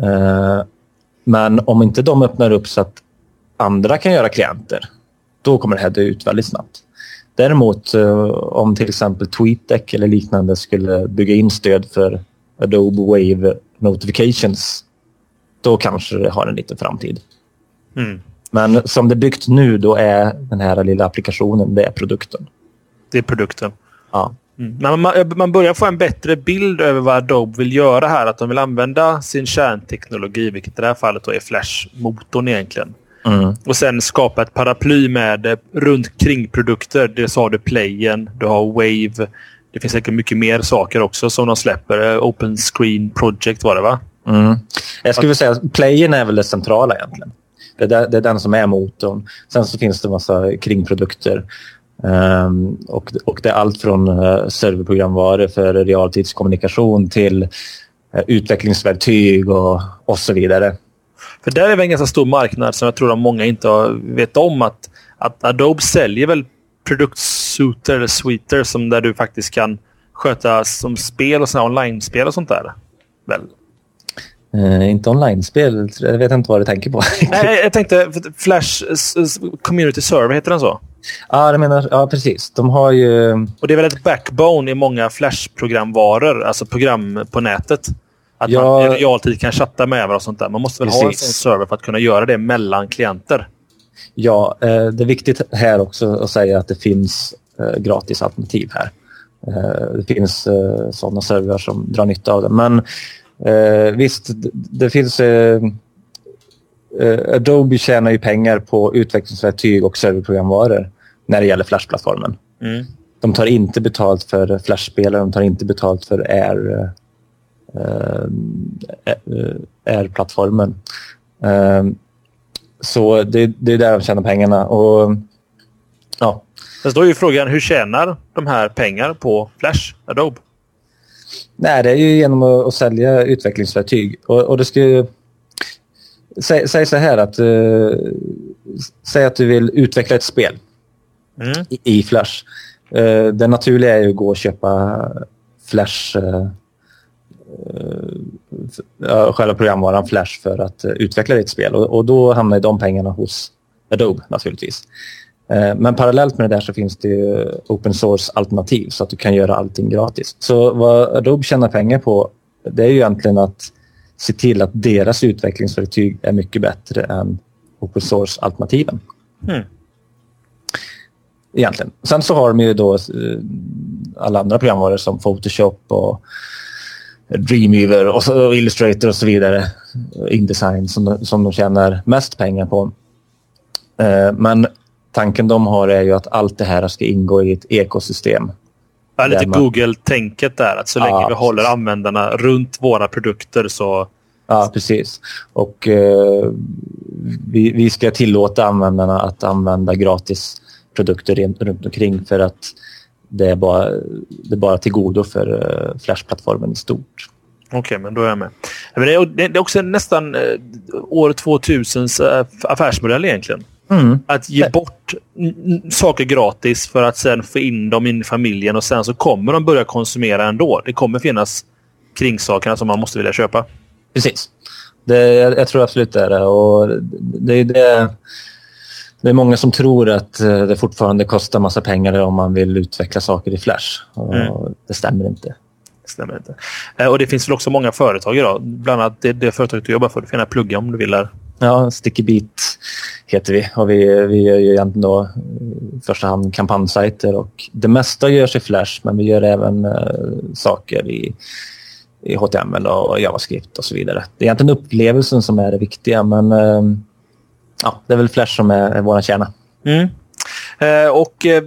Eh, men om inte de öppnar upp så att andra kan göra klienter, då kommer det här dö ut väldigt snabbt. Däremot eh, om till exempel TweetDeck eller liknande skulle bygga in stöd för Adobe Wave Notifications, då kanske det har en liten framtid. Mm. Men som det är byggt nu, då är den här lilla applikationen, det är produkten. Det är produkten. Ja. Mm. Men man, man börjar få en bättre bild över vad Adobe vill göra här. Att de vill använda sin kärnteknologi, vilket i det här fallet är Flash-motorn egentligen. Mm. Och sen skapa ett paraply med eh, runt kring produkter. Dels har du Playen, du har Wave. Det finns säkert mycket mer saker också som de släpper. Eh, Open Screen Project var det va? Mm. Jag skulle säga att Playen är väl det centrala egentligen. Det är, det är den som är motorn. Sen så finns det en massa kringprodukter. Um, och, och det är allt från eh, uh, serverprogramvaror för realtidskommunikation till uh, utvecklingsverktyg och, och så vidare. För där är väl en ganska stor marknad som jag tror att många inte vet om. Att, att Adobe säljer väl produktsuiter eller suiter som där du faktiskt kan sköta som spel och online-spel och sånt där. Väl? Uh, inte online-spel. Jag vet inte vad du tänker på. Nej, jag tänkte Flash Community Server, heter den så? Ja, det menar, ja, precis. De har ju... Och Det är väl ett backbone i många Flash-programvaror, alltså program på nätet. Att ja, man i realtid kan chatta med varandra och sånt där. Man måste väl precis. ha en sån server för att kunna göra det mellan klienter? Ja, eh, det är viktigt här också att säga att det finns eh, gratis alternativ här. Det finns sådana servrar som drar nytta av det. Men Eh, visst, det finns... Eh, eh, Adobe tjänar ju pengar på utvecklingsverktyg och serverprogramvaror när det gäller Flash-plattformen. Mm. De tar inte betalt för Flash-spelare, de tar inte betalt för Air, eh, eh Air-plattformen. Så det, det, är där de tjänar pengarna. Och, ja. Men då är ju frågan, hur tjänar de här pengar på Flash, Adobe? Nej, det är ju genom att, att sälja utvecklingsverktyg. Och, och det ska ju... Säg, säg så här att... Uh, säg att du vill utveckla ett spel mm. i, i, Flash. Uh, det naturliga är ju att gå och köpa Flash... Uh, uh, själva programvaran Flash för att utveckla ditt spel. Och, och då hamnar de pengarna hos Adobe naturligtvis. Eh, men parallellt med det där så finns det open source-alternativ så att du kan göra allting gratis. Så vad Adobe tjänar pengar på det är ju egentligen att se till att deras utvecklingsverktyg är mycket bättre än open source-alternativen. Mm. egentligen. Sen så har de ju då alla andra programvaror som Photoshop och Dreamweaver och Illustrator och så vidare. Indesign som, som de tjänar mest pengar på. Men tanken de har är ju att allt det här ska ingå i ett ekosystem. Ja, lite man... Google-tänket där. Att så länge ja, vi håller precis. användarna runt våra produkter så... Ja, precis. Och eh, vi, vi ska tillåta användarna att använda gratis produkter runt omkring för att det är bara, det är bara till godo för uh, Flash-plattformen i stort. Okej, okay, men då är jag med. Men det, är, det är också nästan uh, år 2000s uh, affärsmodell egentligen. Mm. Att ge bort saker gratis för att sen få in dem in i familjen och sen så kommer de börja konsumera ändå. Det kommer finnas kringsakerna som man måste vilja köpa. Precis. Det, jag, tror absolut det är det. Och det, är det. Det är många som tror att eh, det fortfarande kostar massa pengar om man vill utveckla saker i Flash. Mm. Det stämmer inte. Det stämmer inte. Eh, och det finns väl också många företag idag. Bland annat det, det företaget du jobbar för. Du får gärna plugga om du vill. Där. Ja, Sticky Beat heter vi och vi, vi gör ju egentligen då i första hand kampanjsajter och det mesta görs i Flash men vi gör även uh, saker i, i HTML och JavaScript och så vidare. Det är egentligen upplevelsen som är det viktiga men uh, ja, det är väl Flash som är, är vår kärna. Mm. Eh, och eh,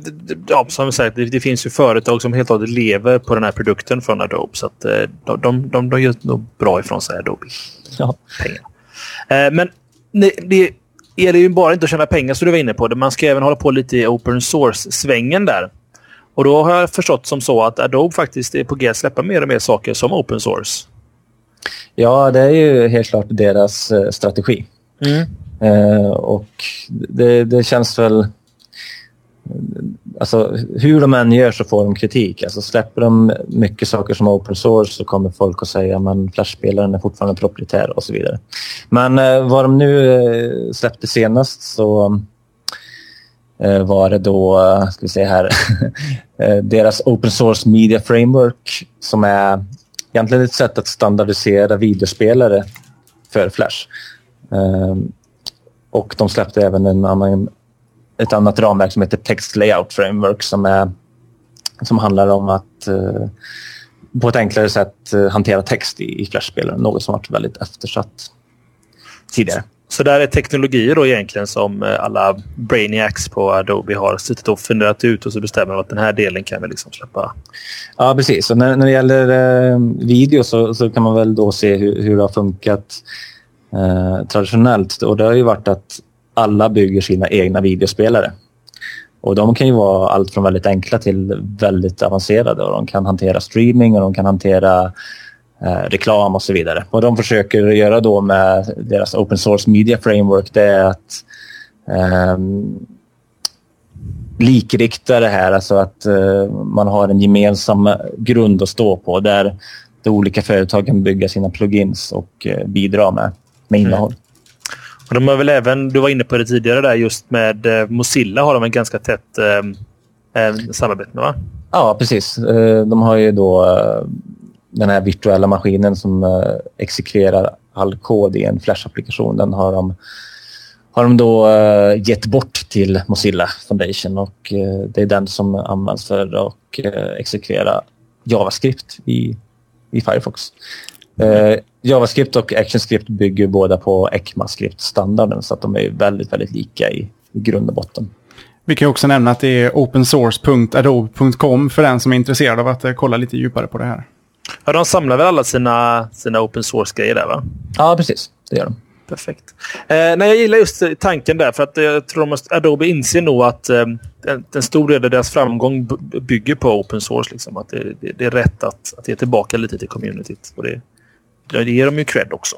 ja, som sagt, det, det, finns ju företag som helt och hållet lever på den här produkten från Adobe. Så att, eh, de, de, de, de gör nog bra ifrån sig, Adobe. Ja. Pengar. Eh, men det gäller ju bara inte att tjäna pengar som du var inne på. Man ska även hålla på lite i open source-svängen där. Och då har jag förstått som så att Adobe faktiskt är på g att släppa mer och mer saker som open source. Ja, det är ju helt klart deras eh, strategi. Mm. Eh, och det, det, känns väl alltså, hur de än gör så får de kritik. Alltså, släpper de mycket saker som open source så kommer folk att säga att Flash-spelaren är fortfarande proprietär och så vidare. Men eh, vad de nu eh, släppte senast så eh, var det då, eh, ska vi se här, eh, deras open source media framework som är egentligen ett sätt att standardisera videospelare för Flash. Eh, och de släppte även en annan ett annat ramverk som heter Text Layout Framework som, är, som handlar om att uh, på ett enklare sätt uh, hantera text i, i Flash-spelaren. Något som varit väldigt eftersatt tidigare. Så där är teknologier då egentligen som eh, alla brainiacs på Adobe har suttit och funderat ut och så bestämmer de att den här delen kan vi liksom släppa. Ja, precis. Och när, när det gäller eh, video så, så, kan man väl då se hur, hur det har funkat eh, traditionellt. Och det har ju varit att alla bygger sina egna videospelare. Och de kan ju vara allt från väldigt enkla till väldigt avancerade och de kan hantera streaming och de kan hantera eh, reklam och så vidare. Och de försöker göra då med deras open source media framework det är att eh, likrikta det här, alltså att eh, man har en gemensam grund att stå på där de olika företag kan bygga sina plugins och eh, bidra med, med innehåll. Mm. Och de har väl även, du var inne på det tidigare där, just med eh, Mozilla har de en ganska tätt eh, eh, samarbete med va? Ja, precis. Eh, de har ju då eh, den här virtuella maskinen som eh, exekverar all kod i en Flash-applikation. Den har de, har de då gett bort till Mozilla Foundation och det är den som används för att exekvera JavaScript i, i Firefox. Eh, JavaScript och ActionScript bygger båda på ECMAScript-standarden så att de är väldigt, väldigt lika i, i grund och botten. Vi kan också nämna att det är opensource.adobe.com för den som är intresserad av att eh, kolla lite djupare på det här. Ja, de samlar väl alla sina, sina open source-grejer där va? Ja, precis. Det gör de. Perfekt. Eh, nej, jag gillar just tanken där för att jag tror att Adobe inser nog att eh, en, en stor del av deras framgång bygger på open source. Liksom. Att det, det, det, är rätt att, att ge tillbaka lite till communityt. Och det, det ger dem ju cred också.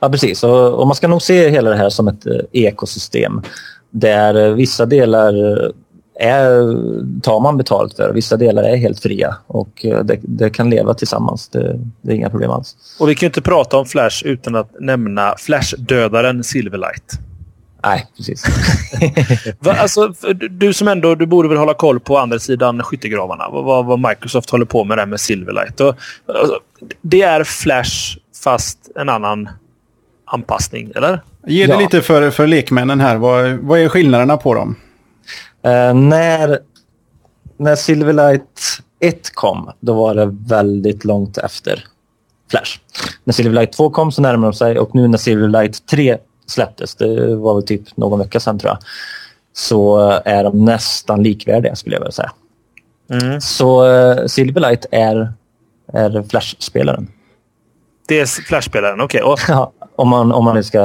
Ja, precis. Och, och man ska nog se hela det här som ett eh, ekosystem där eh, vissa delar eh, är, tar man betalt för. Vissa delar är helt fria och det, det kan leva tillsammans. Det, det, är inga problem alls. Och vi kan inte prata om Flash utan att nämna Flash-dödaren Silverlight. Nej, precis. Va, alltså, du som ändå, du borde väl hålla koll på andra sidan skyttegravarna. Vad, vad Microsoft håller på med där med Silverlight. Och, alltså, det är Flash fast en annan anpassning, eller? Ge det ja. lite för, för lekmännen här. Vad, vad är skillnaderna på dem? Eh, när, när Silverlight 1 kom, då var det väldigt långt efter Flash. När Silverlight 2 kom så närmade de sig och nu när Silverlight 3 släpptes, det var väl typ någon vecka sedan tror jag, så är de nästan likvärdiga skulle jag vilja säga. Mm. Så uh, Silverlight är, är Flash-spelaren. Det är Flash-spelaren, okej. Okay. Ja, om, man, om man ska...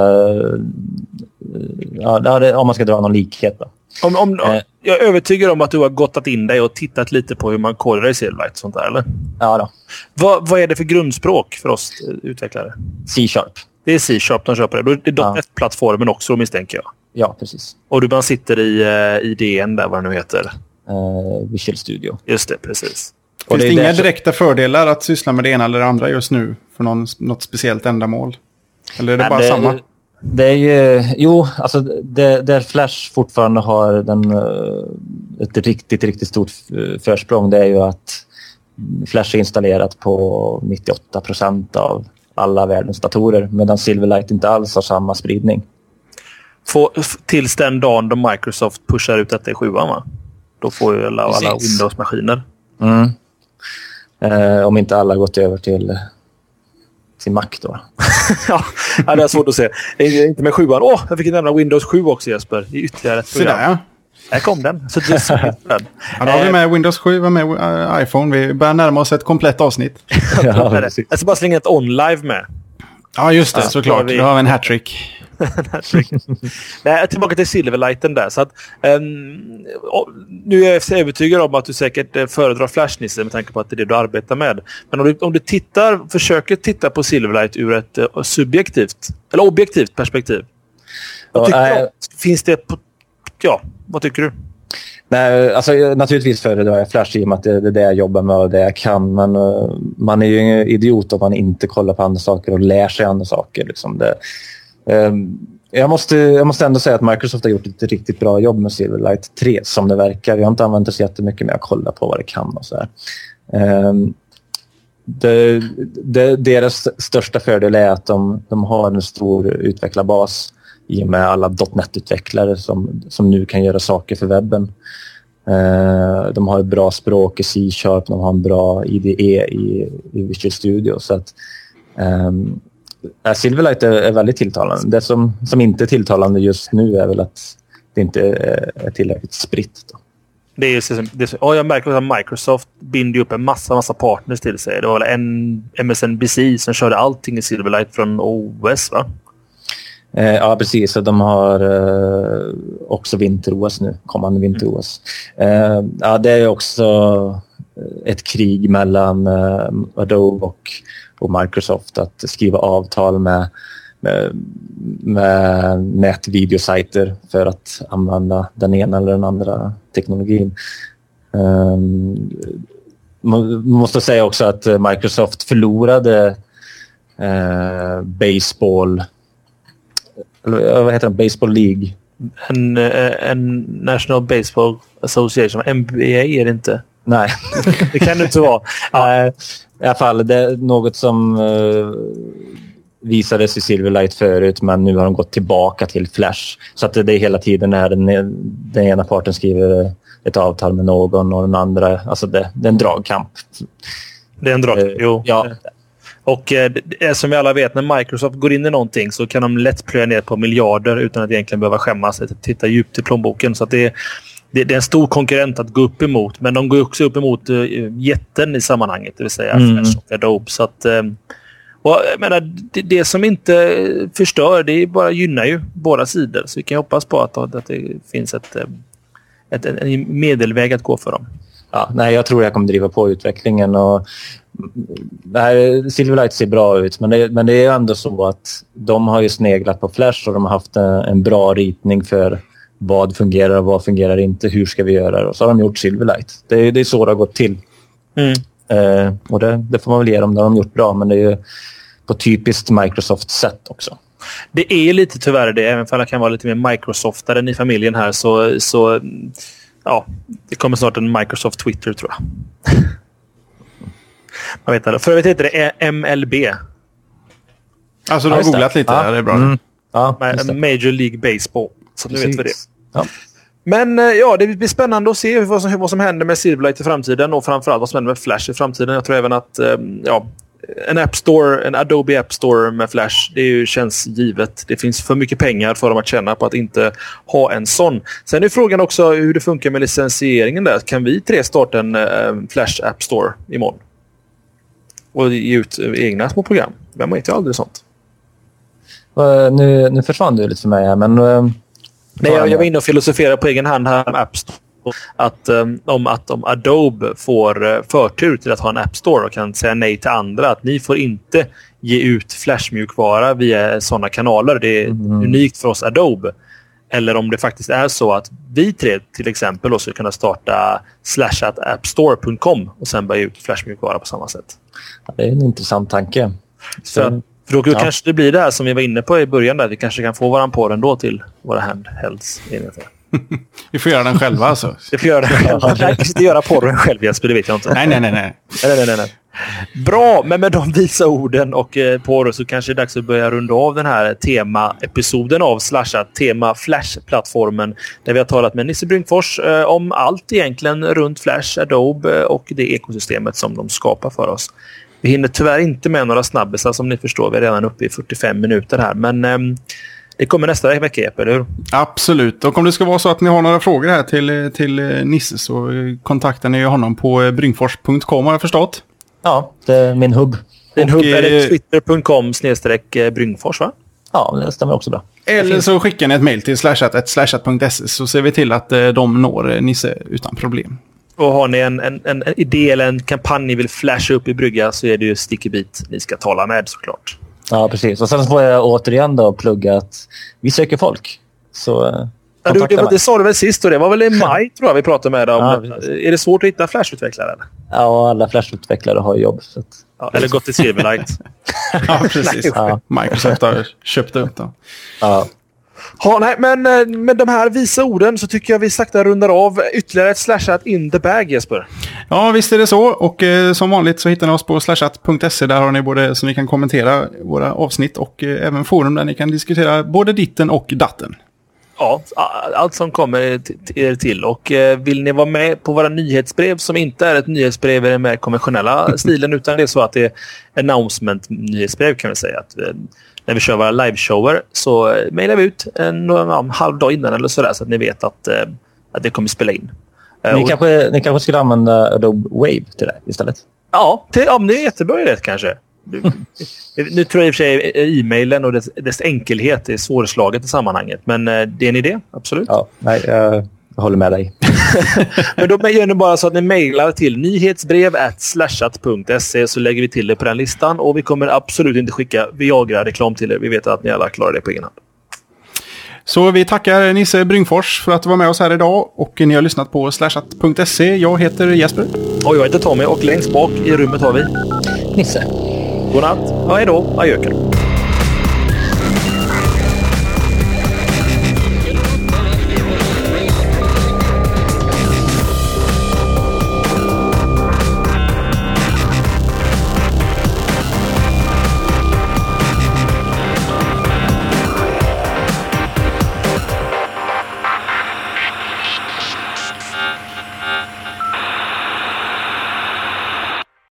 Ja, det, om man ska dra någon likhet. Då. Om, om, eh. Jag är övertygad om att du har gottat in dig och tittat lite på hur man kodar i Silverlight och sånt där, eller? Ja då. Vad, vad är det för grundspråk för oss utvecklare? C-sharp. Det är C-sharp de på det. Det är ja. .NET-plattformen också, misstänker jag. Ja, precis. Och du bara sitter i uh, IDN där, vad det nu heter. Uh, Visual Studio. Just det, precis. Finns det, det inga direkta fördelar att syssla med det ena eller det andra just nu för någon, något speciellt ändamål? Eller är det Nej, bara det, samma? Det är ju, jo, alltså det, där Flash fortfarande har den, eh, ett riktigt, riktigt stort försprång det är ju att Flash är installerat på 98 procent av alla världens datorer medan Silverlight inte alls har samma spridning. Få, tills den dagen då Microsoft pushar ut detta i sjuan va? Då får ju alla, alla Windows-maskiner. Mm. Eh, om inte alla gått över till sin Mac då. ja, det är svårt att se. Inte med sjuan. Åh, jag fick nämna Windows 7 också Jesper. Det är ytterligare ett program. Sådär ja. Här kom den. Så det den. Ja, då har vi med Windows 7, vi med uh, iPhone. Vi börjar närma oss ett komplett avsnitt. ja, jag ska bara slänga ett on-live med. Ja, just det. Ja, såklart. Då har vi en hattrick. Nej, tillbaka till Silverlighten där. Så att, um, nu är jag övertygad om att du säkert eh, föredrar Flash-Nisse med tanke på att det är det du arbetar med. Men om du, om du tittar, försöker titta på Silverlight ur ett uh, subjektivt eller objektivt perspektiv. Vad tycker äh, Finns det... På, ja, vad tycker du? Nej, alltså, naturligtvis föredrar jag Flash i och med att det, det är det jag jobbar med och det jag kan. Men uh, man är ju ingen idiot om man inte kollar på andra saker och lär sig andra saker. Liksom det, um, jag måste, jag måste ändå säga att Microsoft har gjort ett riktigt bra jobb med Silverlight 3 som det verkar. Jag har inte använt det så jättemycket men jag kollar på vad det kan och så här. Um, det, det, deras största fördel är att de, de har en stor utvecklarbas i och med alla .NET-utvecklare som, som nu kan göra saker för webben. Eh, de har ett bra språk i C-sharp, de har en bra IDE i, i Visual Studio. Så att, eh, Silverlight är, är, väldigt tilltalande. Det som, som inte är tilltalande just nu är väl att det inte är, är tillräckligt spritt. Då. Det är, det är, ja, jag märker att Microsoft binder upp en massa, massa partners till sig. Det var väl en MSNBC som körde allting i Silverlight från OS, va? Eh, ja, precis. De har eh, också vinter-OS nu, kommande vinter-OS. Eh, ja, det är också ett krig mellan eh, Adobe och och Microsoft att skriva avtal med, med, med nätvideosajter för att använda den ena eller den andra teknologin. Eh, Man måste säga också att Microsoft förlorade eh, baseball, eller vad heter det, Baseball League. En, eh, en National Baseball Association, NBA är det inte? Nej. det kan det inte vara. Ja. I alla fall, det är något som uh, visades i Silverlight förut men nu har de gått tillbaka till Flash. Så att det, det är hela tiden när den, den ena parten skriver ett avtal med någon och den andra... Alltså det, det är en dragkamp. Det är en dragkamp, uh, jo. Ja. Och eh, som vi alla vet, när Microsoft går in i någonting så kan de lätt plöja ner på miljarder utan att egentligen behöva skämmas. Titta djupt i plånboken. Så det, det, det, är en stor konkurrent att gå upp emot, men de går också upp emot uh, jätten i sammanhanget, det vill säga mm. Flash och Adobe. Så att, um, och jag menar, det, det, som inte förstör, det bara gynnar ju båda sidor. Så vi kan hoppas på att, att det finns ett, ett, en medelväg att gå för dem. Ja, nej, jag tror jag kommer driva på utvecklingen. Och, nej, Silverlight ser bra ut, men det, men det är ändå så att de har ju sneglat på Flash och de har haft en, en bra ritning för vad fungerar och vad fungerar inte? Hur ska vi göra det? Och så har de gjort Silverlight. Det är, det är så det har gått till. Mm. Eh, och det, det, får man väl ge dem. Det har de gjort bra, men det är på typiskt Microsoft-sätt också. Det är lite tyvärr det, även om jag kan vara lite mer Microsoftare i familjen här. Så, så ja, det kommer snart en Microsoft Twitter tror jag. Man vet inte. För övrigt heter det MLB. Alltså du har ja, googlat lite? Ja. Det är bra. Mm. Ja, Major League Baseball. Så nu vet vi det. Ja. Men eh, ja, det blir spännande att se vad som, vad som händer med Silverlight i framtiden och framförallt vad som händer med Flash i framtiden. Jag tror även att eh, ja, en App Store, en Adobe App Store med Flash, det ju, känns givet. Det finns för mycket pengar för dem att tjäna på att inte ha en sån. Sen är frågan också hur det funkar med licensieringen där. Kan vi tre starta en äh, Flash App Store imorgon? Och ge ut egna små program? Vem vet ju aldrig sånt. Uh, nu, nu försvann du lite för mig här, men... Uh, Nej, jag, jag var inne och filosoferade på egen hand här med App Store att, um, om att om Adobe får uh, förtur till att ha en App Store och kan säga nej till andra. Att ni får inte ge ut Flash-mjukvara via sådana kanaler. Det är mm. unikt för oss Adobe. Eller om det faktiskt är så att vi tre till exempel då skulle kunna starta slashattappstore.com och sen börja ut Flash-mjukvara på samma sätt. Det är en intressant tanke. Så, för då ja. kanske det blir det här som vi var inne på i början. Där. Vi kanske kan få våran på ändå till våra handhelds-enheter. Vi får göra den själva alltså. Vi får göra den själva. Jag kan inte göra porren själv Jesper, det vet jag inte. Nej, nej, nej. nej. nej, nej, nej. Bra, men med de visa orden och eh, porr så kanske det är dags att börja runda av den här tema-episoden av Slashat, tema Flash-plattformen. Där vi har talat med Nisse Brynkfors eh, om allt egentligen runt Flash, Adobe och det ekosystemet som de skapar för oss. Vi hinner tyvärr inte med några snabbisar som ni förstår. Vi är redan uppe i 45 minuter här. Men eh, det kommer nästa vecka, Jeppe, eller hur? Absolut. Och om det ska vara så att ni har några frågor här till, till Nisse så kontaktar ni honom på bryngfors.com har jag förstått. Ja, det är min hubb. Din hubb är eh, twitter.com snedstreck eh, Bryngfors, va? Ja, det stämmer också bra. Eller så skickar ni ett mejl till slashat.se så ser vi till att eh, de når Nisse utan problem. Och har ni en, en, en idé eller en kampanj ni vill flasha upp i brygga så är det ju Stickybit ni ska tala med såklart. Ja, precis. Och sen får jag återigen då plugga att vi söker folk. Så eh, ja, du, det, det sa du väl sist och det var väl i maj tror jag vi pratade med dig om. Ja, är det svårt att hitta Flash-utvecklare? Ja, alla Flash-utvecklare har jobb. Att... Ja, eller gått till Silverlight. ja, precis. ja. Microsoft har köpt upp dem. Ja. Ja, nej, men eh, med de här visa orden så tycker jag vi sakta rundar av ytterligare ett slashat in the bag, Jesper. Ja, visst är det så. Och eh, som vanligt så hittar ni oss på slashat.se. Där har ni både så ni kan kommentera våra avsnitt och eh, även forum där ni kan diskutera både ditten och datten. Ja, allt som kommer er till. Och eh, vill ni vara med på våra nyhetsbrev som inte är ett nyhetsbrev i den mer konventionella stilen utan det är så att det är announcement-nyhetsbrev kan vi säga. Att, eh, när vi kör våra liveshower så eh, mejlar vi ut en, en halv dag innan eller sådär så att ni vet att, eh, att det kommer spela in. Eh, ni, kanske, ni kanske skulle använda Adobe Wave till det istället? Ja, till, ja det är jättebra idé kanske. nu tror jag i och för sig e-mailen och dess, dess enkelhet är svårslaget i sammanhanget. Men det är en idé, absolut. Ja, nej, jag håller med dig. Men då gör ni bara så att ni mejlar till nyhetsbrev slashat.se så lägger vi till det på den listan. Och vi kommer absolut inte skicka Viagra-reklam till er. Vi vet att ni alla klarar det på egen hand. Så vi tackar Nisse Bryngfors för att du var med oss här idag och ni har lyssnat på slashat.se. Jag heter Jesper. Och jag heter Tommy och längst bak i rummet har vi Nisse. Godnatt. Ja, hej då. Adjöken.